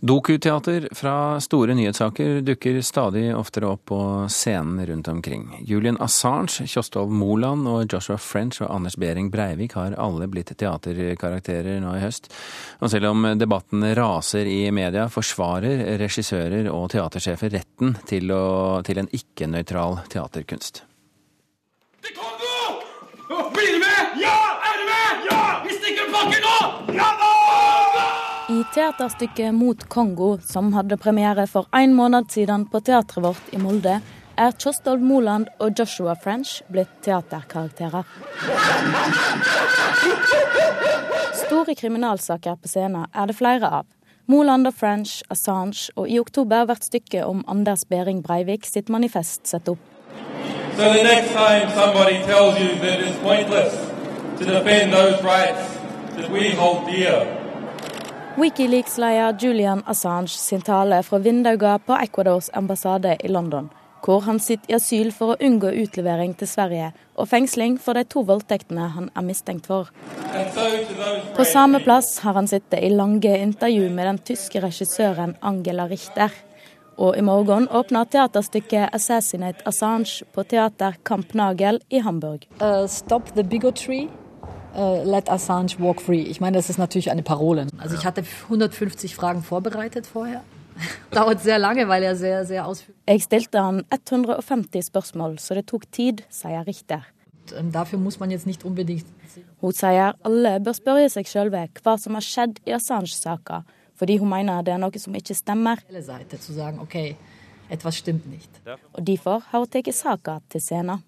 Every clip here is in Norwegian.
Dokuteater fra store nyhetssaker dukker stadig oftere opp på scenen rundt omkring. Julian Assange, Kjostov Moland og Joshua French og Anders Behring Breivik har alle blitt teaterkarakterer nå i høst. Og selv om debatten raser i media, forsvarer regissører og teatersjefer retten til, å, til en ikke-nøytral teaterkunst. Det Kongo! Blir du med? Ja! Er du med? Ja! Vi stikker pakken nå! Ja da! I teaterstykket Mot Kongo, som hadde premiere for en måned siden på teatret vårt i Molde, er Kjostolv Moland og Joshua French blitt teaterkarakterer. Store kriminalsaker på scenen er det flere av. Moland og French, Assange, og i oktober blir stykket om Anders Behring Breivik sitt manifest satt opp. So the next time somebody tells you that it's pointless to defend those rights that we hold dear, Wikileaks-leder Julian Assange sin tale fra vinduene på Ecuadors ambassade i London, hvor han sitter i asyl for å unngå utlevering til Sverige og fengsling for de to voldtektene han er mistenkt for. På samme plass har han sittet i lange intervju med den tyske regissøren Angela Richter. Og i morgen åpner teaterstykket 'Assassinate Assange' på Teater Kamp Nagel i Hamburg. Uh, äh, let Assange walk free. Ich meine, das ist natürlich eine Parole. Also ich hatte 150 Fragen vorbereitet vorher. Dauert sehr lange, weil er sehr, sehr ausführlich Jeg stilte han 150 spørsmål, så det tok tid, sier Richter. Ähm, Dafür muss man jetzt nicht unbedingt Hun sier alle bør spørre seg sjølve hva som har skjedd i Assange-saka, fordi hun mener det er noe som ikke stemmer, alle Seite zu sagen, okay, etwas stimmt nicht. og derfor har hun tatt saka til scenen.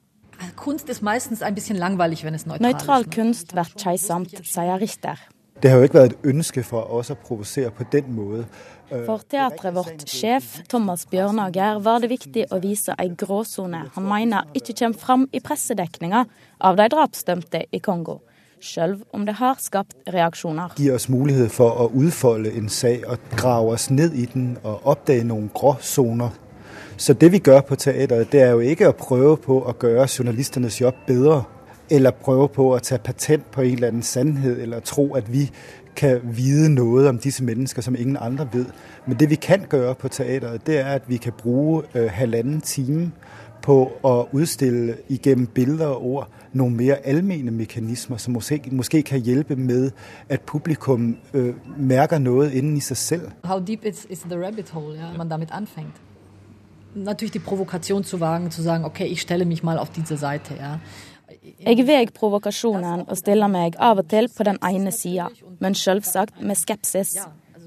Kunst ist meistens ein bisschen langweilig, wenn es neutral Nøytral ist. kunst blir keisamt, sier Richter. Det har jo ikke vært et ønske for oss å provosere på den måten. For teatret vårt sjef, Thomas Bjørnager, var det viktig å vise ei gråsone han mener ikke kommer fram i pressedekninga av de drapsdømte i Kongo, sjøl om det har skapt reaksjoner. Gir oss mulighet for å utfolde en sag og grave oss ned i den og oppdage noen gråzoner. Så det vi gjør på teateret, det er jo ikke å prøve på å gjøre journalisternes jobb bedre, eller prøve på å ta patent på en eller annen sannhet, eller tro at vi kan vite noe om disse mennesker som ingen andre vet. Men det vi kan gjøre på teateret, det er at vi kan bruke øh, halvannen time på å utstille gjennom bilder og ord noen mer allmenne mekanismer, som måske, kan hjelpe med, at publikum øh, merker noe inden i sig selv. How deep is, is the rabbit hole, ja, man damit anfängt? Natürlich die Provokation zu wagen, zu sagen, okay, ich stelle mich mal auf diese Seite. Ja. Jeg veg provokasjonen og stiller meg av og til på den ene sida, men selvsagt med skepsis.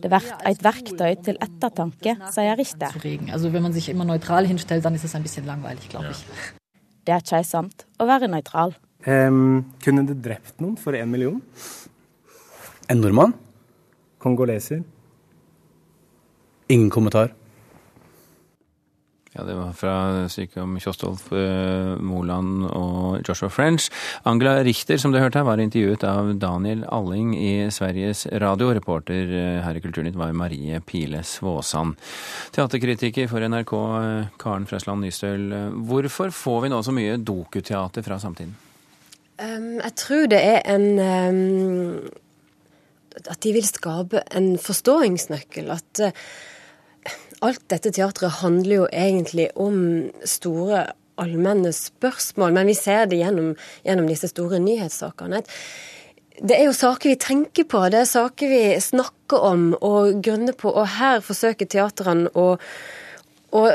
Det blir et verktøy til ettertanke, sier Richter. Zu wenn man sich immer neutral hinstellt, dann ist es ein bisschen langweilig, glaube ich. Det er keisamt å være nøytral. Um, kunne du drept noen for én million? En nordmann? Kongoleser? Ingen kommentar. Ja, Det var fra sykehjem Kjostolf eh, Moland og Joshua French. Angela Richter, som du hørte her, var intervjuet av Daniel Alling i Sveriges Radio. Reporter eh, her i Kulturnytt var Marie Pile Svåsand. Teaterkritiker for NRK, eh, Karen Frøsland Nystøl. Hvorfor får vi nå så mye dokuteater fra samtiden? Um, jeg tror det er en um, At de vil skape en forståingsnøkkel. At uh, alt dette teatret handler jo egentlig om store allmenne spørsmål, men vi ser det gjennom, gjennom disse store nyhetssakene. Det er jo saker vi tenker på, det er saker vi snakker om og grunner på, og her forsøker teatrene å å,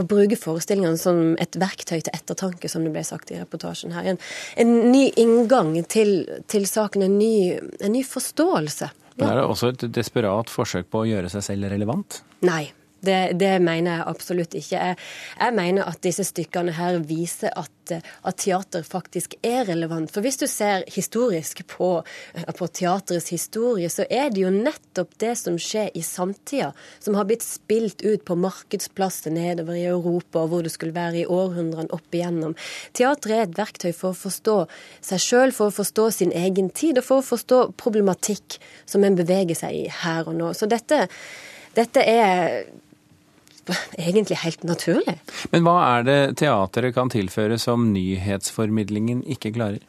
å bruke forestillingene som et verktøy til ettertanke, som det ble sagt i reportasjen her. En, en ny inngang til, til saken, en ny, en ny forståelse. Men er det også et desperat forsøk på å gjøre seg selv relevant? Nei. Det, det mener jeg absolutt ikke. Jeg, jeg mener at disse stykkene her viser at, at teater faktisk er relevant. For hvis du ser historisk på, på teaterets historie, så er det jo nettopp det som skjer i samtida, som har blitt spilt ut på markedsplasser nedover i Europa, hvor det skulle være i århundrene opp igjennom. Teater er et verktøy for å forstå seg sjøl, for å forstå sin egen tid, og for å forstå problematikk som en beveger seg i her og nå. Så dette, dette er egentlig helt naturlig. Men hva er det teateret kan tilføre som nyhetsformidlingen ikke klarer?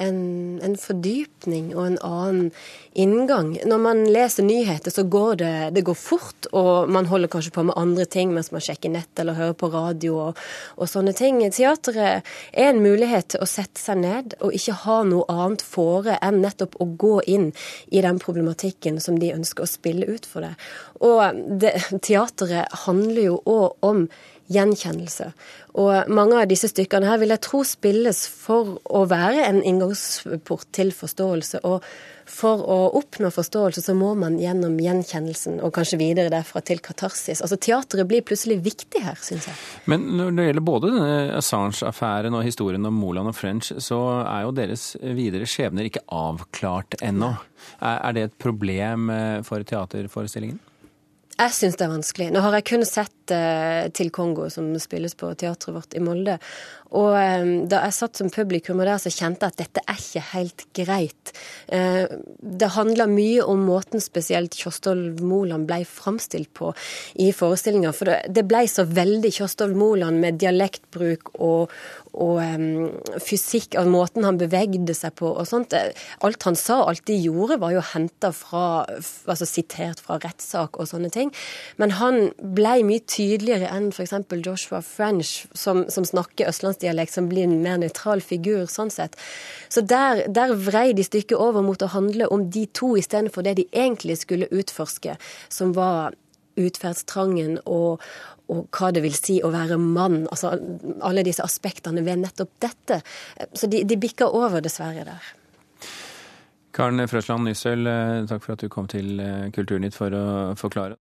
En, en, fordypning og en annen inngang. Når man leser nyheter, så går det, det går fort, og man holder kanskje på med andre ting mens man sjekker nett eller hører på radio og, og sånne ting. Teatret er en mulighet til å sette seg ned og ikke ha noe annet fore enn nettopp å gå inn i den problematikken som de ønsker å spille ut for det. Og det, teatret handler jo òg om gjenkjennelse. Og mange av disse stykkene her vil jeg tro spilles for å være en inngangsport til forståelse. og for å oppnå forståelse så må man gjennom gjenkjennelsen og kanskje videre derfra til katarsis. Altså teateret blir plutselig viktig her, syns jeg. Men når det gjelder både Assange-affæren og historien om Moland og French, så er jo deres videre skjebner ikke avklart ennå. Er det et problem eh, for teaterforestillingen? Jeg syns det er vanskelig. Nå har jeg kun sett uh, Til Kongo, som spilles på teatret vårt i Molde. Og um, da jeg satt som publikum og der, så kjente jeg at dette er ikke helt greit. Uh, det handla mye om måten spesielt Kjostolv Moland ble framstilt på i forestillinga. For det, ble så veldig Kjostolv Moland med dialektbruk og, og um, fysikk, av måten han bevegde seg på og sånt. Alt han sa, alt de gjorde, var jo henta fra Altså sitert fra rettssak og sånne ting. Men han ble mye tydeligere enn f.eks. Joshua French, som, som snakker østlandsdialekt, som blir en mer nøytral figur sånn sett. Så der, der vrei de stykket over mot å handle om de to istedenfor det de egentlig skulle utforske, som var utferdstrangen og, og hva det vil si å være mann. Altså alle disse aspektene ved nettopp dette. Så de, de bikker over, dessverre, der. Karen Frøsland Nysøl, eh, takk for at du kom til eh, Kulturnytt for å forklare.